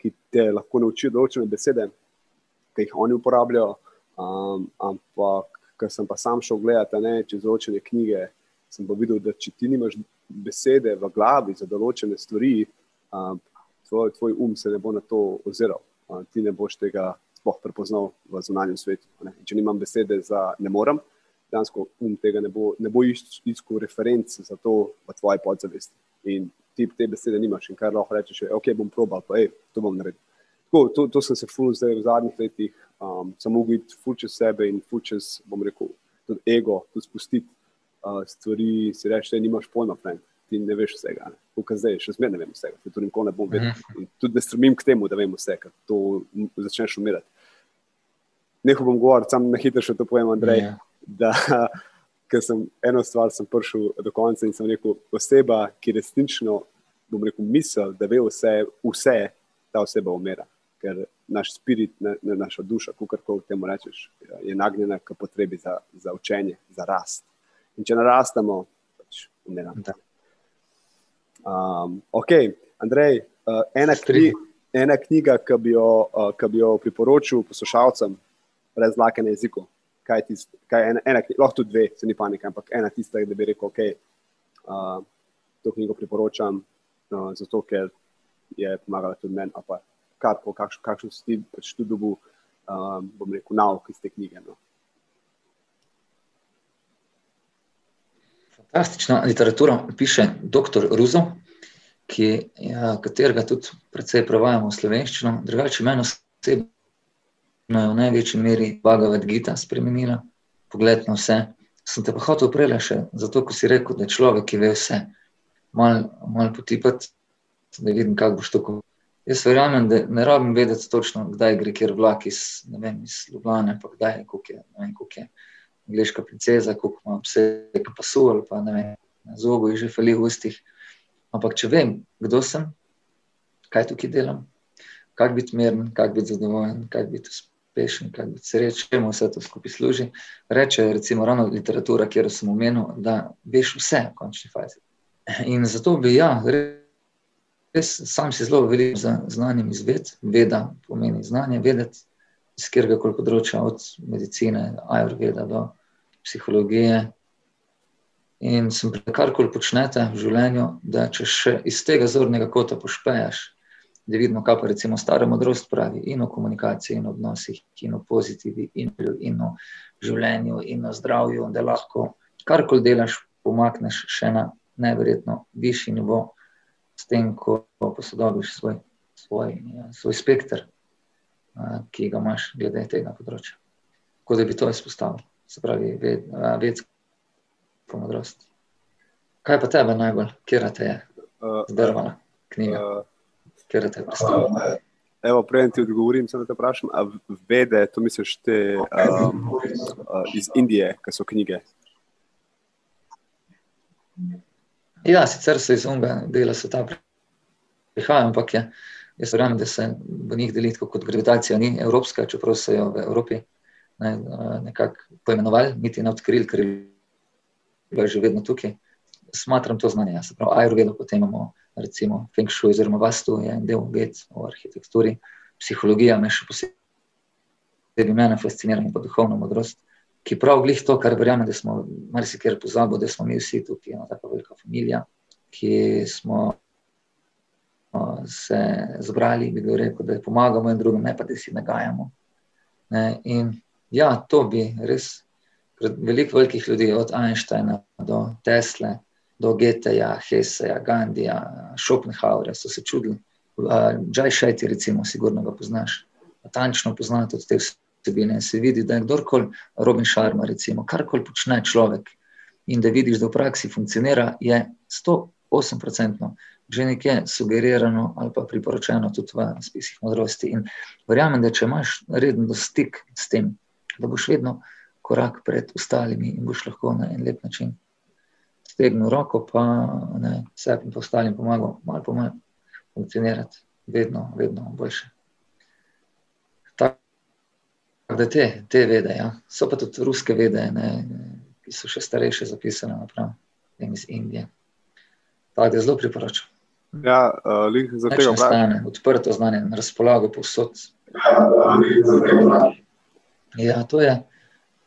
ki te lahko naučijo določene besede, ki jih oni uporabljajo. Um, ampak, ker sem pa sam šel gledati ne, čez določene knjige, sem pa videl, da če ti nimaš besede v glavi za določene stvari, um, tvoj, tvoj um se ne bo na to oziral. Um, ti ne boš tega sploh prepoznal v zunanjem svetu. Če nimam besede za ne morem, dejansko um tega ne bo, ne bo iskal referenc za to v tvoji podzavesti. In ti te besede nimaš in kar lahko rečeš, ok, bom probal, pa ej, to bom naredil. Tako, to, to sem se ful zdaj v zadnjih letih, um, sem mogel iti ful čez sebe in ful čez, bom rekel, tudi ego, tudi spustiti uh, stvari, si reči, da nimaš pojma, friend. Ti ne veš vsega, kot zdaj, še zmeraj ne vem vsega, to nikoli ne bom vedel. Mhm. In tudi ne stremim k temu, da vem vse, ker to začneš umirati. Nehal bom govoriti, sam na hitro še to povem, Andrej. Yeah. Ja da ker sem eno stvar sem prišel do konca in sem rekel, oseba, ki resnično, bom rekel, misel, da ve vse, vse ta oseba umira. Ker naš spirit, ne, ne naša duša, kako kar temu rečeš, je nagnjena k potrebi za, za učenje, za rast. In če narastemo, pač umiramo. Um, ok, Andrej, uh, ena, kni, ena knjiga, ki bi, uh, bi jo priporočil poslušalcem, brez lake na jeziku kaj je kaj ena, ena, lahko tudi dve, se ni panika, ampak ena tista, da bi rekel, ok, uh, to knjigo priporočam, uh, zato ker je pomagala tudi meni, pa kar po kakšno, si ti pač tudi dobil, um, bom rekel, nauk iz te knjige. No. Fantastična literatura piše dr. Ruzo, ki, ja, katerega tudi precej prevajamo v slovenščino, drugače meni osebno me je v največji meri Bhagavad Gita spremenila, pogled na vse. Sem te pa hotel prej še, zato ko si rekel, da je človek, ki ve vse, malo mal potipati, da vidim, kako boš to. Jaz verjamem, da ne rabim vedeti točno, kdaj gre kjer vlak iz, ne vem, iz Ljubljana, pa kdaj je, koliko je, ne vem, koliko je angliška princeza, koliko ima pse, ki pa so ali pa ne vem, na zobu jih že fali v ustih. Ampak če vem, kdo sem, kaj tukaj delam, kako biti miren, kako biti zadovoljen, kako biti uspešen uspešen, kaj se reče, čemu vse to skupaj služi. Reče, recimo, ravno literatura, kjer sem omenil, da veš vse v končni fazi. In zato bi, ja, res sam si zelo veliko za znanjem izved, veda pomeni znanje, vedeti iz katerega koli področja, od medicine, ajurveda do psihologije. In sem pred karkoli počnete v življenju, da če še iz tega zornega kota pošpejaš, da vidimo, kaj pa recimo stara modrost pravi in o komunikaciji, in o odnosih, in o pozitivi, in, in o življenju, in o zdravju, da lahko karkoli delaš, pomakneš še na neverjetno višji nivo, s tem, ko posodobiš svoj, svoj, svoj spekter, a, ki ga imaš glede tega področja. Tako da bi to izpostavil, se pravi, ved, vedsko modrost. Kaj pa tebe najbolj, kje te je zdrvala knjiga? Uh, ker te predstavlja. Evo, prej ti odgovorim, samo da te vprašam. Vede, to misliš te um, uh, iz Indije, ki so knjige? Ja, sicer so iz unga dela sveta prihajajo, ampak je, jaz verjamem, da se v njih deli kot gravitacija, ni evropska, čeprav so jo v Evropi ne, nekako poimenovali, niti ne odkrili, ker je že vedno tukaj. Smatram to znanje, ja, se pravi, ajurvedo, potem imamo recimo Feng Shui, oziroma Vastu, je del ved o arhitekturi, psihologija me še posebej mene fascinira in pa duhovna modrost, ki prav glih to, kar verjamem, da smo marsikaj pozabili, da smo mi vsi tukaj, ena tako velika familija, ki smo se zbrali, bi rekel, da pomagamo in drugim, ne pa da si nagajamo. Ne? In ja, to bi res, veliko velikih ljudi, od Einsteina do Tesla, do Geteja, Heseja, Gandija, Schopenhauerja, so se čudili. Džaj Šajti, recimo, sigurno ga poznaš. Natančno poznate od te vsebine. Se vidi, da je kdorkoli, Robin Sharma, recimo, karkoli počne človek in da vidiš, da v praksi funkcionira, je 108% že nekje sugerirano ali pa priporočeno tudi v spisih modrosti. In verjamem, da če imaš reden stik s tem, da boš vedno korak pred ostalimi in boš lahko na en lep način stegnil roko, pa ne, sebi in ostalim pomagal, malo po malo funkcionirati, vedno, vedno boljše. Tako da te, te vede, ja. so pa tudi ruske vede, ne, ki so še starejše zapisane napram iz Indije. Tako da zelo priporočam. Ja, uh, za tega stane, odprto znanje, na razpolago povsod. Ja, to je.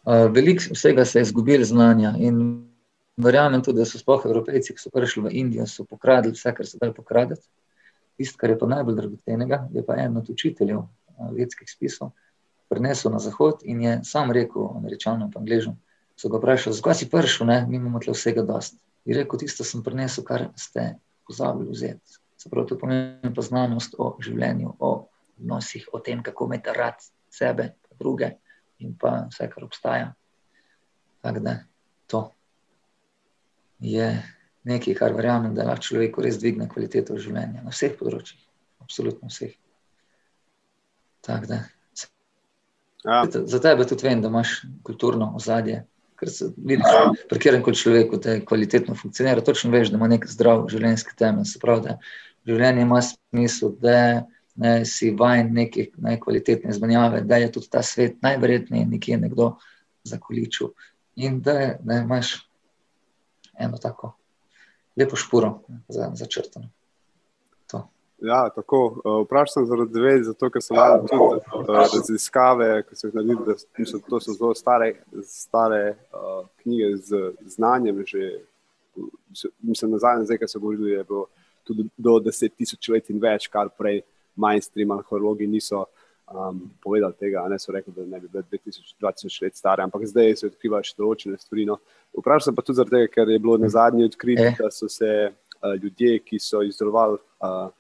Uh, Veliko vsega se je izgubilo znanja in verjamem tudi, da so spoh evropejci, ki so prišli v Indijo, so pokradili vse, kar se da pokraditi. Tisto, kar je pa najbolj dragocenega, je pa en od učiteljev uh, vedskih spisov, prenesel na zahod in je sam rekel američanom in angližom, so ga vprašali, zakaj si prišel, ne? mi imamo tle vsega dost. In rekel, tisto sem prenesel, kar ste pozabili vzeti. Se pravi, to pomeni pa znanost o življenju, o odnosih, o tem, kako imeti rad sebe, druge in pa vse, kar obstaja. Tako da to je nekaj, kar verjamem, da lahko človeku res dvigne kvaliteto življenja na vseh področjih, absolutno vseh. Tako da. Ja. Za tebe tudi vem, da imaš kulturno ozadje ker se vidiš, pri katerem koli človeku te kvalitetno funkcionira, točno veš, da ima nek zdrav življenjski temelj. Se pravi, da življenje ima smisel, da ne, si vajen nekih najkvalitetnejših izmenjave, da je tudi ta svet najverjetneje nekje nekdo zakoličil in da ne, imaš eno tako lepo špuro za, za črtanje. Ja, tako. Eh, vprašal sem zaradi dve, zato ker sem imel tudi uh, raziskave, ki so jih naredili, da so, to so zelo stare, stare uh, knjige z znanjem. Že, mislim, na zadnje, zdaj, ki so govorili, je bilo tudi do 10.000 let in več, kar prej mainstream arheologi niso um, povedali tega. Ne so rekli, da ne bi bili 2000 let stare, ampak zdaj se odkrivajo še določene stvari. No. Vprašal sem pa tudi zaradi tega, ker je bilo na zadnje odkrito, eh. da so se uh, ljudje, ki so izdelovali. Uh,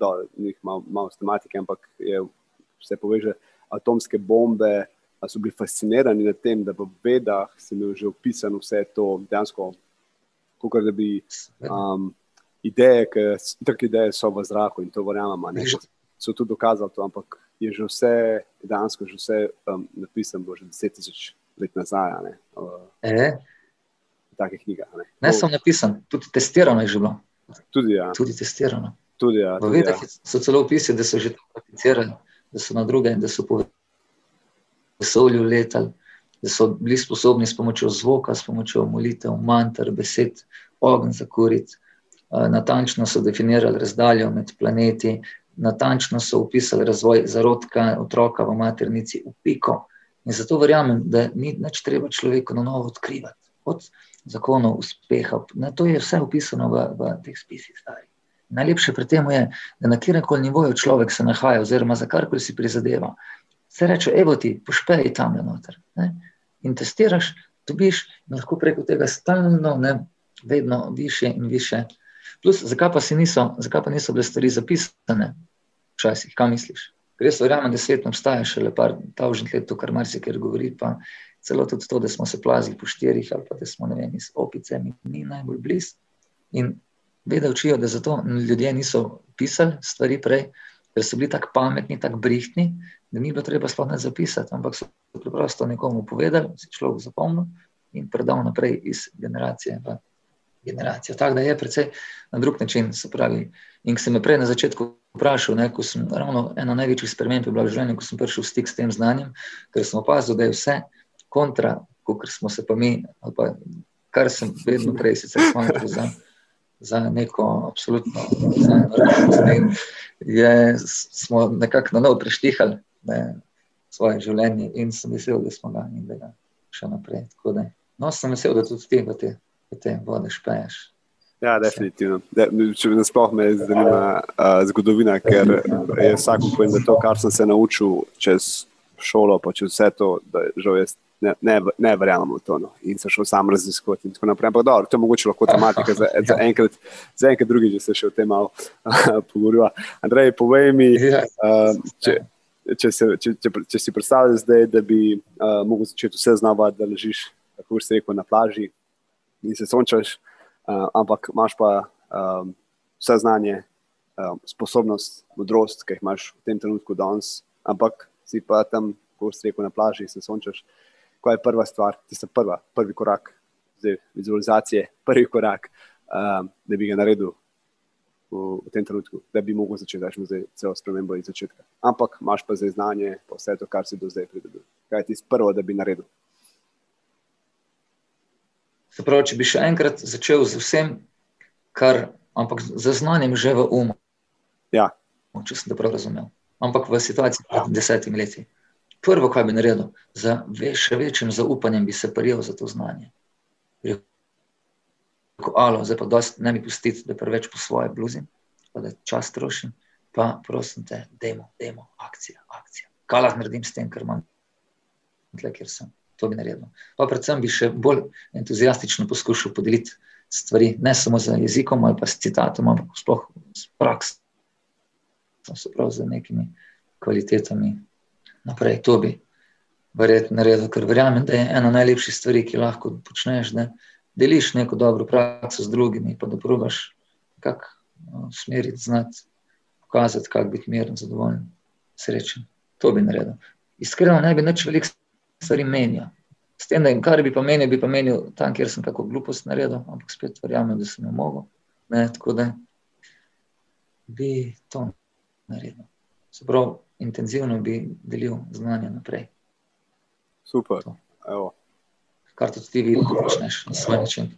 da jih malo mal tematike, ampak je vse poveže. Atomske bombe so bili fascinirani nad tem, da v vedah se je že opisano vse to dejansko, kot da bi um, ideje, ki ideje so v zraku in to verjamemo. So tudi dokazali to, ampak je že vse, dejansko že vse um, napisano, bo že deset tisoč let nazaj. Ne, uh, e? Take knjige. Ne, ne samo napisano, tudi testirano je že bilo. Tudi, ja. tudi testirano. Tudi, ja, tudi, ja. So celo opisi, da so že tam prakticirali, da so na druge, da so po vesolju letali, da so bili sposobni s pomočjo zvoka, s pomočjo molitev, mantr, besed, ogenj za kurit. Natančno so definirali razdaljo med planeti, natančno so opisali razvoj zarodka otroka v maternici v piko. In zato verjamem, da ni več treba človeku na novo odkrivati. Od zakonov uspeha. Na to je vse opisano v, v teh spisih starih. Najlepše pri tem je, da na kjer koli nivoju človek se nahaja, oziroma za karkoli si prizadeva. Se reče, evo ti, pošpej tam noter. Ne? In testiraš, dobiš in lahko preko tega stalno, ne, vedno više in više. Plus, zakaj pa, niso, zakaj pa niso bile stvari zapisane včasih, kaj misliš? Jaz verjamem, da svet obstaja še le par tavžnih let, to kar marsikaj govori, pa celo tudi to, da smo se plazili po štirih ali pa da smo, ne vem, iz opice, mi ni najbolj blizu. In Vede učijo, da zato ljudje niso pisali stvari prej, ker so bili tako pametni, tako brihtni, da ni bilo treba sploh ne zapisati, ampak so preprosto nekomu povedali, si človek zapomnil in predal naprej iz generacije v generacijo. Tako da je precej na drug način, pravi. In ko sem me prej na začetku vprašal, ne, ko sem ravno ena največjih sprememb bila v življenju, ko sem prišel v stik s tem znanjem, ker sem opazil, da je vse kontra, kot smo se pa mi, pa kar sem vedno prej sicer smatral za za neko absolutno zelo je, smo nekako na novo preštihali ne, svoje življenje in sem vesel, da smo ga in da ga še naprej. Da, no, sem vesel, da tudi ti v te, v te vode špeješ. Ja, definitivno. De, če me sploh me zanima uh, zgodovina, ker je vsak povem, da to, kar sem se naučil čez šolo, pa čez vse to, da žal jaz ne, ne, ne verjamem v to. No. In sem šel sam raziskovati in tako naprej. Ampak dobro, to je mogoče lahko tematika za, za, enkrat, za enkrat drugi, če se še o tem malo pogovoriva. Andrej, povej mi, uh, če, če, se, če, če, če si predstavljaj zdaj, da bi uh, mogel začeti vse znova, da ležiš, tako si rekel, na plaži in se sončaš. Uh, ampak imaš pa um, vse znanje, um, sposobnost, modrost, ki jih imaš v tem trenutku danes, ampak si pa tam, ko si rekel, na plaži, se sončaš. Kaj je prva stvar, tista prva, prvi korak, zdaj vizualizacije, prvi korak, um, da bi ga naredil v, v tem trenutku, da bi lahko začel zdaj celo spremembo iz začetka. Ampak imaš pa zdaj znanje, pa vse to, kar si do zdaj pridobil. Kaj je tisto prvo, da bi naredil? Se pravi, če bi še enkrat začel z vsem, kar, ampak z znanjem že v umu. Ja. Če sem to prav razumel. Ampak v situaciji pred desetimi leti. Prvo, kar bi naredil, za še večjim zaupanjem bi se prijel za to znanje. Rekel, alo, zdaj pa dost ne mi pustiti, da preveč po svoje bluzim, pa da čas trošim, pa prosim te, demo, demo, akcija, akcija. Kaj lahko naredim s tem, kar imam tle, kjer sem to bi naredil. Pa predvsem bi še bolj entuzijastično poskušal podeliti stvari, ne samo z jezikom ali pa s citatom, ampak sploh s prakso, se pravi z nekimi kvalitetami naprej. To bi verjetno naredil, ker verjamem, da je ena najlepših stvari, ki lahko počneš, da deliš neko dobro prakso z drugimi, pa da probaš kako no, smeriti, znati, pokazati, kako biti miren, zadovoljen, srečen. To bi naredil. Iskreno, ne bi nič veliko stvari menja. S tem, da kar bi pa menil, bi pa menil tam, kjer sem kako glupost naredil, ampak spet verjamem, da sem jo mogel. Ne, tako da bi to naredil. Se pravi, intenzivno bi delil znanje naprej. Super. Kar tudi ti vidiš, da počneš na svoj način.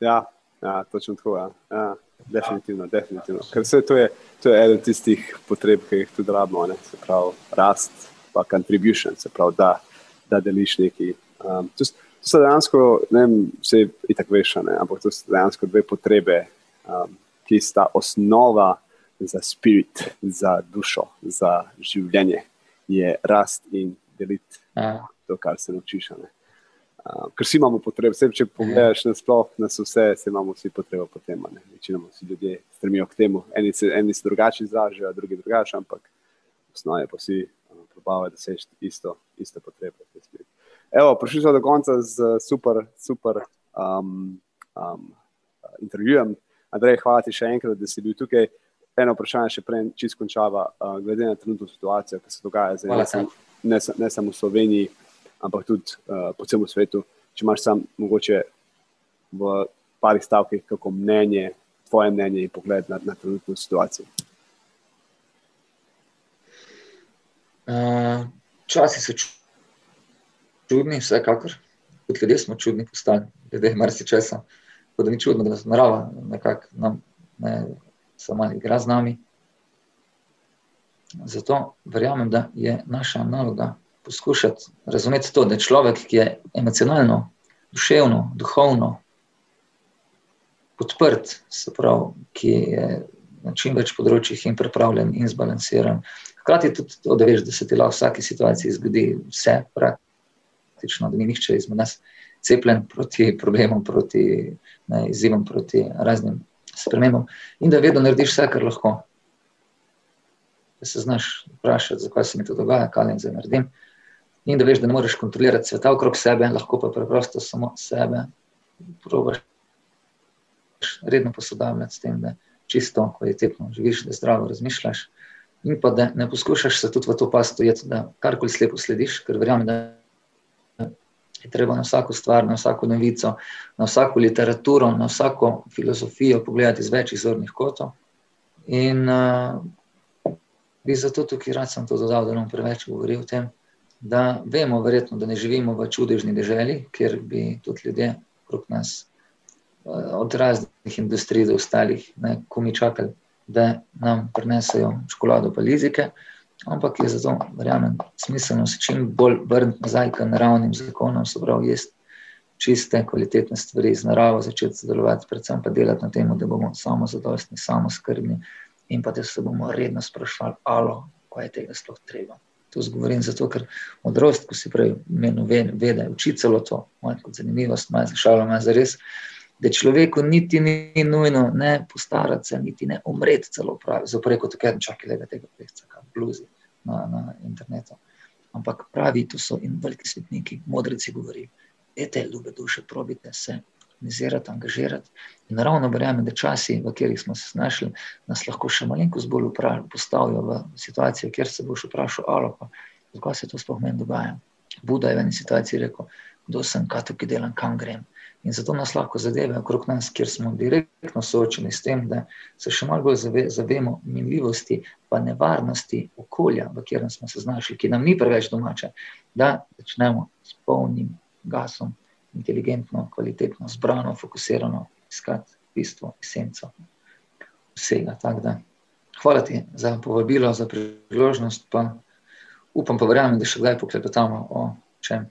Ja, ja točno tako. Ja. Ja, definitivno, definitivno. Ker vse to je, to je eden tistih potreb, ki jih tudi rabimo, ne? se pravi, rast, pa contribution, se pravi, da da deliš nekaj. Um, to, to so dejansko, ne vem, vse je tako veš, ne, ampak to so dejansko dve potrebe, um, ki sta osnova za spirit, za dušo, za življenje, je rast in deliti ja. to, kar se naučiš. Uh, ker vsi imamo potrebe, vse, če pogledaš na sploh, nas vse, vse imamo vsi potrebo po tem. Večinoma si ljudje stremijo k temu. Eni se, eni se drugače izražajo, drugi drugače, ampak osnovno je pa vsi probavajo doseči isto, isto potrebe. Evo, prišli smo do konca z super, super um, um, intervjujem. Andrej, hvala ti še enkrat, da si bil tukaj. Eno vprašanje še prej, čisto končava, uh, glede na trenutno situacijo, ki se dogaja zdaj, ne, sam, ne, ne samo v Sloveniji, ampak tudi uh, po celem svetu. Če imaš sam mogoče v parih stavkih, kako mnenje, tvoje mnenje in pogled na, na trenutno situacijo. Uh, časi so čudni, vsekakor. Kot ljudje smo čudni postali, glede marsičesa. Tako da ni čudno, da narava nekako nam ne, sama igra z nami. Zato verjamem, da je naša naloga poskušati razumeti to, da je človek, ki je emocionalno, duševno, duhovno podprt, se pravi, ki je na čim več področjih in pripravljen in zbalansiran, Hkrati tudi to, da veš, da se ti lahko v vsaki situaciji zgodi vse, praktično, da ni nihče izmed nas cepljen proti problemom, proti ne, izzivom, proti raznim spremembam, in da vedno narediš vse, kar lahko. Da se znaš vprašati, zakaj se mi to dogaja, kaj jim zdaj naredim. In da veš, da ne moreš kontrolirati sveta okrog sebe, lahko pa preprosto samo sebe. Probaš redno posodabljati s tem, da čisto kvalitetno živiš, da zdravo razmišljaš in pa da ne poskušaš se tudi v to past ujeti, da karkoli slepo slediš, ker verjamem, da je treba na vsako stvar, na vsako novico, na vsako literaturo, na vsako filozofijo pogledati z večjih zornih kotov. In uh, bi zato tukaj rad sem to dodal, da nam preveč govori o tem, da vemo verjetno, da ne živimo v čudežni deželi, kjer bi tudi ljudje okrog nas od raznih industrij do ostalih, ne, ko mi čakali da nam prinesajo čokolado pa lizike, ampak je zato, verjamem, smiselno se čim bolj vrniti nazaj k naravnim zakonom, se pravi, jesti čiste, kvalitetne stvari z naravo, začeti sodelovati, predvsem pa delati na tem, da bomo samo zadostni, samo skrbni in pa da se bomo redno sprašvali, alo, kaj je tega sploh treba. To zgovorim zato, ker modrost, ko si prej menil, vede, uči celo to, malo kot zanimivost, malo za šalo, malo za res, da človeku niti ni nujno ne postarati se, niti ne umreti celo pravi, zaprej kot tukaj, čakaj, lega tega pevca, kam bluzi na, na internetu. Ampak pravi, to so in veliki svetniki, modrici govorijo, ete, ljube duše, probite se, organizirati, angažirati. In naravno verjamem, da časi, v katerih smo se znašli, nas lahko še malenkost bolj postavijo v situacijo, kjer se boš vprašal, ali pa zakaj se to sploh meni dogaja. Buda je v eni situaciji rekel, kdo sem, kaj tukaj delam, kam grem. In zato nas lahko zadeve okrog nas, kjer smo direktno soočeni s tem, da se še malo bolj zave, zavemo minljivosti, pa nevarnosti okolja, v katerem smo se znašli, ki nam ni preveč domače, da začnemo s polnim gasom inteligentno, kvalitetno, zbrano, fokusirano, iskati bistvo, esenco vsega. Da, hvala ti za povabilo, za priložnost. Pa upam, pa verjamem, da še kdaj poklepetamo o čem,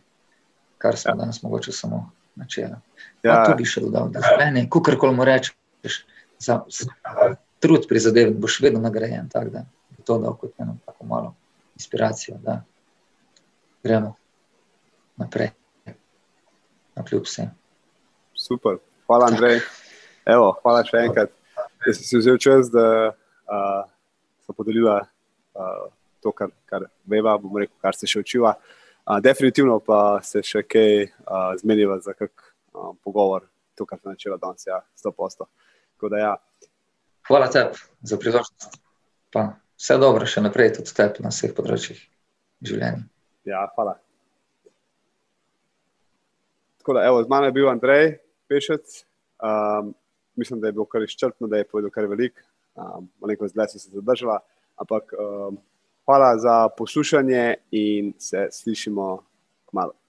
kar smo ja. danes mogoče samo načela. Ja. Tu bi še dodal, da je meni, kar koli mu rečeš, za, za trud prizadeven, boš vedno nagrajen. Tak, da, to da kot eno tako malo inspiracijo, da gremo naprej na kljub vsem. Super, hvala, Andrej. Evo, hvala še enkrat, da si si vzel čas, da uh, so podelila uh, to, kar, kar veva, bomo rekel, kar se še učiva. Uh, definitivno pa se še kaj uh, zmeniva za kak uh, pogovor, to, kar se načela danes, ja, 100%. Ja. Hvala tebi za priložnost. Pa vse dobro še naprej, tudi tebi na vseh področjih življenja. Ja, hvala. Tako da, evo, z mano je bil Andrej Pešec. Um, mislim, da je bilo kar izčrpno, da je povedal kar velik. Um, Malo zdaj sem se zadržala. Ampak um, hvala za poslušanje in se slišimo kmalo.